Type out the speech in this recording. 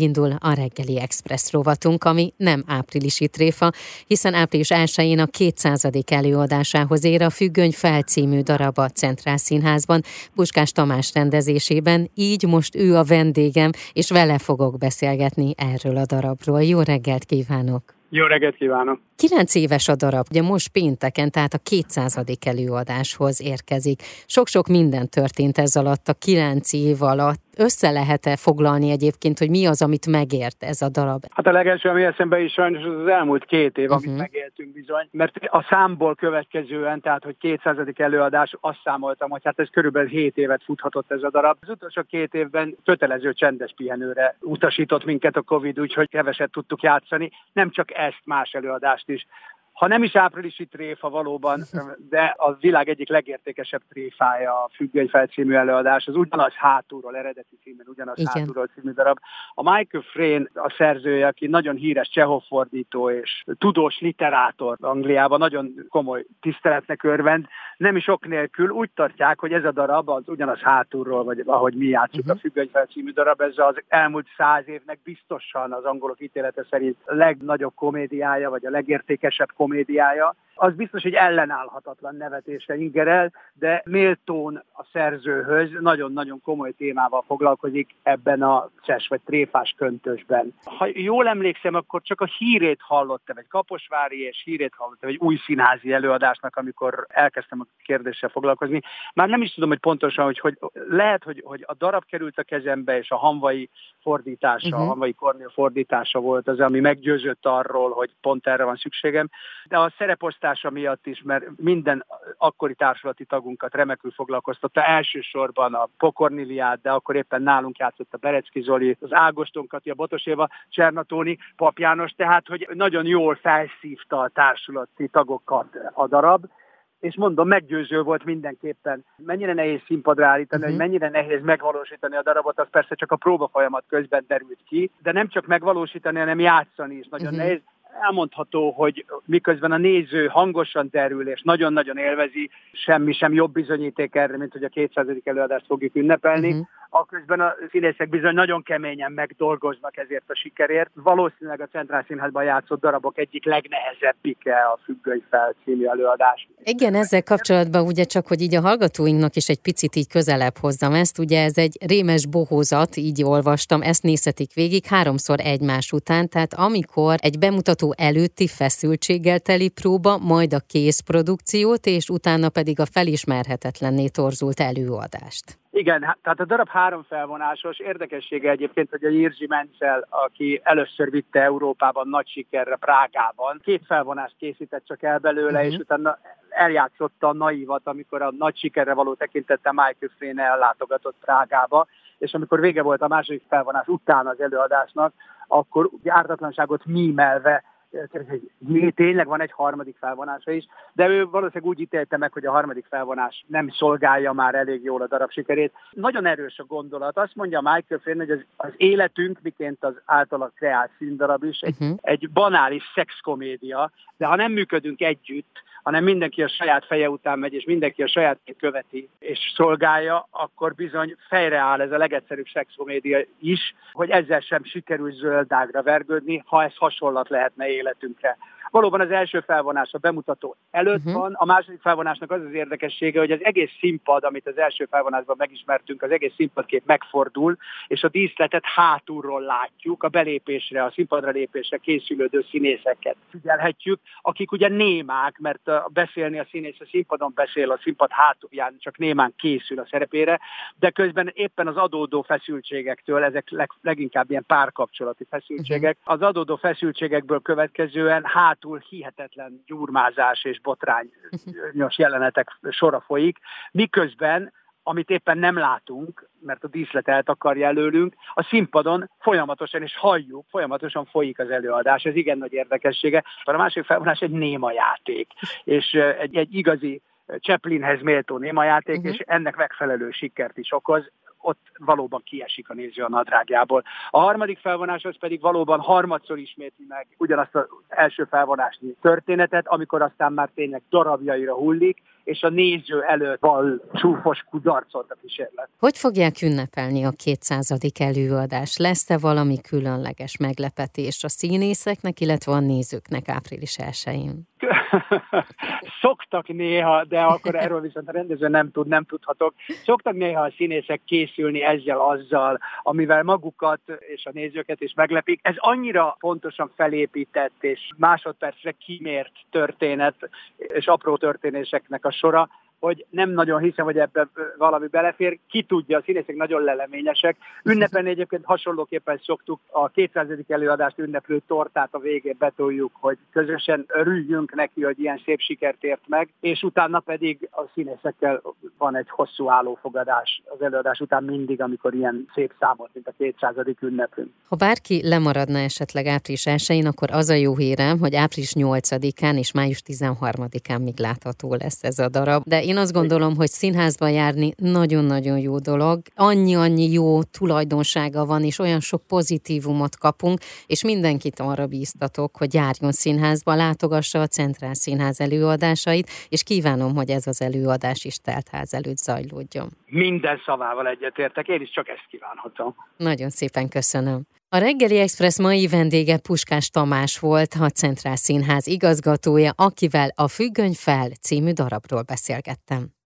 Indul a reggeli express rovatunk, ami nem áprilisi tréfa, hiszen április 1-én a 200. előadásához ér a Függöny felcímű darab a Centrál Színházban, Puskás Tamás rendezésében, így most ő a vendégem, és vele fogok beszélgetni erről a darabról. Jó reggelt kívánok! Jó reggelt kívánok! Kilenc éves a darab, ugye most pénteken, tehát a 200. előadáshoz érkezik. Sok-sok minden történt ez alatt, a kilenc év alatt. Össze lehet-e foglalni egyébként, hogy mi az, amit megért ez a darab? Hát a legelső, ami eszembe is sajnos az, az elmúlt két év, amit uh-huh. megéltünk bizony. Mert a számból következően, tehát hogy 200. előadás, azt számoltam, hogy hát ez körülbelül 7 évet futhatott ez a darab. Az utolsó két évben kötelező csendes pihenőre utasított minket a Covid, úgyhogy keveset tudtuk játszani. Nem csak ezt, más előadást is ha nem is áprilisi tréfa valóban, de a világ egyik legértékesebb tréfája a Függöny című előadás, az ugyanaz hátulról, eredeti címen ugyanaz Igen. hátulról című darab. A Michael Frayn a szerzője, aki nagyon híres csehov fordító és tudós literátor Angliában, nagyon komoly tiszteletnek örvend, nem is ok nélkül úgy tartják, hogy ez a darab az ugyanaz hátulról, vagy ahogy mi játszunk uh-huh. a Függöny című darab, ez az elmúlt száz évnek biztosan az angolok ítélete szerint legnagyobb komédiája, vagy a legértékesebb komédiája. Az biztos, hogy ellenállhatatlan nevetésre ingerel, de méltón a szerzőhöz nagyon-nagyon komoly témával foglalkozik ebben a szes vagy tréfás köntösben. Ha jól emlékszem, akkor csak a hírét hallottam, egy kaposvári és hírét hallottam, egy új színházi előadásnak, amikor elkezdtem a kérdéssel foglalkozni. Már nem is tudom, hogy pontosan, hogy, hogy lehet, hogy, hogy a darab került a kezembe, és a hanvai fordítása, uh-huh. a hanvai Kornél fordítása volt az, ami meggyőzött arról, hogy pont erre van szükségem. De a szereposztása miatt is, mert minden akkori társulati tagunkat remekül foglalkoztatta, elsősorban a Pokorniliát, de akkor éppen nálunk játszott a Berecki Zoli, az Ágoston Kati, a Botoséva, Csernatóni, Pap János, tehát hogy nagyon jól felszívta a társulati tagokat a darab, és mondom, meggyőző volt mindenképpen. Mennyire nehéz színpadra állítani, uh-huh. hogy mennyire nehéz megvalósítani a darabot, az persze csak a próba folyamat közben derült ki, de nem csak megvalósítani, hanem játszani is nagyon uh-huh. nehéz elmondható, hogy miközben a néző hangosan derül és nagyon-nagyon élvezi, semmi sem jobb bizonyíték erre, mint hogy a 200. előadást fogjuk ünnepelni, uh-huh aközben a színészek bizony nagyon keményen megdolgoznak ezért a sikerért. Valószínűleg a Centrál Színházban játszott darabok egyik legnehezebbike a Függöny fel című előadás. Igen, ezzel kapcsolatban ugye csak, hogy így a hallgatóinknak is egy picit így közelebb hozzam ezt, ugye ez egy rémes bohózat, így olvastam, ezt nézhetik végig háromszor egymás után, tehát amikor egy bemutató előtti feszültséggel teli próba, majd a készprodukciót, és utána pedig a felismerhetetlenné torzult előadást. Igen, hát, tehát a darab három felvonásos. Érdekessége egyébként, hogy a Jirzsi Mencel, aki először vitte Európában nagy sikerre Prágában, két felvonást készített csak el belőle, uh-huh. és utána eljátszotta a naivat, amikor a nagy sikerre való tekintette Michael Frayn ellátogatott Prágába, és amikor vége volt a második felvonás után az előadásnak, akkor ártatlanságot mímelve tényleg van egy harmadik felvonása is, de ő valószínűleg úgy ítélte meg, hogy a harmadik felvonás nem szolgálja már elég jól a darab sikerét. Nagyon erős a gondolat. Azt mondja Michael Finn, hogy az, az életünk, miként az általa kreált színdarab is, egy, uh-huh. egy banális szexkomédia, de ha nem működünk együtt, hanem mindenki a saját feje után megy, és mindenki a saját követi és szolgálja, akkor bizony fejreáll ez a legegyszerűbb szexkomédia is, hogy ezzel sem sikerül zöldágra vergődni, ha ez hasonlat lehetne életünkre. Valóban az első felvonás a bemutató előtt uh-huh. van, a második felvonásnak az az érdekessége, hogy az egész színpad, amit az első felvonásban megismertünk, az egész színpadkép megfordul, és a díszletet hátulról látjuk, a belépésre, a színpadra lépésre készülődő színészeket figyelhetjük, akik ugye némák, mert beszélni a színész a színpadon beszél, a színpad hátulján csak némán készül a szerepére, de közben éppen az adódó feszültségektől, ezek leg, leginkább ilyen párkapcsolati feszültségek, uh-huh. az adódó feszültségekből következően hát hátul hihetetlen gyurmázás és botrányos jelenetek sora folyik, miközben amit éppen nem látunk, mert a díszlet eltakarja előlünk, a színpadon folyamatosan, és halljuk, folyamatosan folyik az előadás. Ez igen nagy érdekessége. A másik felvonás egy néma játék, és egy, egy igazi Chaplinhez méltó néma játék, uh-huh. és ennek megfelelő sikert is okoz ott valóban kiesik a néző a nadrágjából. A harmadik felvonás az pedig valóban harmadszor ismétli meg ugyanazt az első felvonásnyi történetet, amikor aztán már tényleg darabjaira hullik, és a néző előtt val csúfos kudarcot a kísérlet. Hogy fogják ünnepelni a 200. előadás? Lesz-e valami különleges meglepetés a színészeknek, illetve a nézőknek április 1-én? Szoktak néha, de akkor erről viszont a rendező nem tud, nem tudhatok. Szoktak néha a színészek készülni ezzel, azzal, amivel magukat és a nézőket is meglepik. Ez annyira pontosan felépített és másodpercre kimért történet és apró történéseknek a sora, hogy nem nagyon hiszem, hogy ebben valami belefér. Ki tudja, a színészek nagyon leleményesek. Ünnepen egyébként hasonlóképpen szoktuk a 200. előadást ünneplő tortát a végén betoljuk, hogy közösen örüljünk neki, hogy ilyen szép sikert ért meg, és utána pedig a színészekkel van egy hosszú állófogadás az előadás után mindig, amikor ilyen szép számot, mint a 200. ünnepünk. Ha bárki lemaradna esetleg április 1 akkor az a jó hírem, hogy április 8-án és május 13-án még látható lesz ez a darab. De én én azt gondolom, hogy színházba járni nagyon-nagyon jó dolog. Annyi-annyi jó tulajdonsága van, és olyan sok pozitívumot kapunk, és mindenkit arra bíztatok, hogy járjon színházba, látogassa a Centrál Színház előadásait, és kívánom, hogy ez az előadás is teltház előtt zajlódjon. Minden szavával egyetértek, én is csak ezt kívánhatom. Nagyon szépen köszönöm. A reggeli Express mai vendége Puskás Tamás volt, a Centrál Színház igazgatója, akivel a Függöny fel című darabról beszélgettem.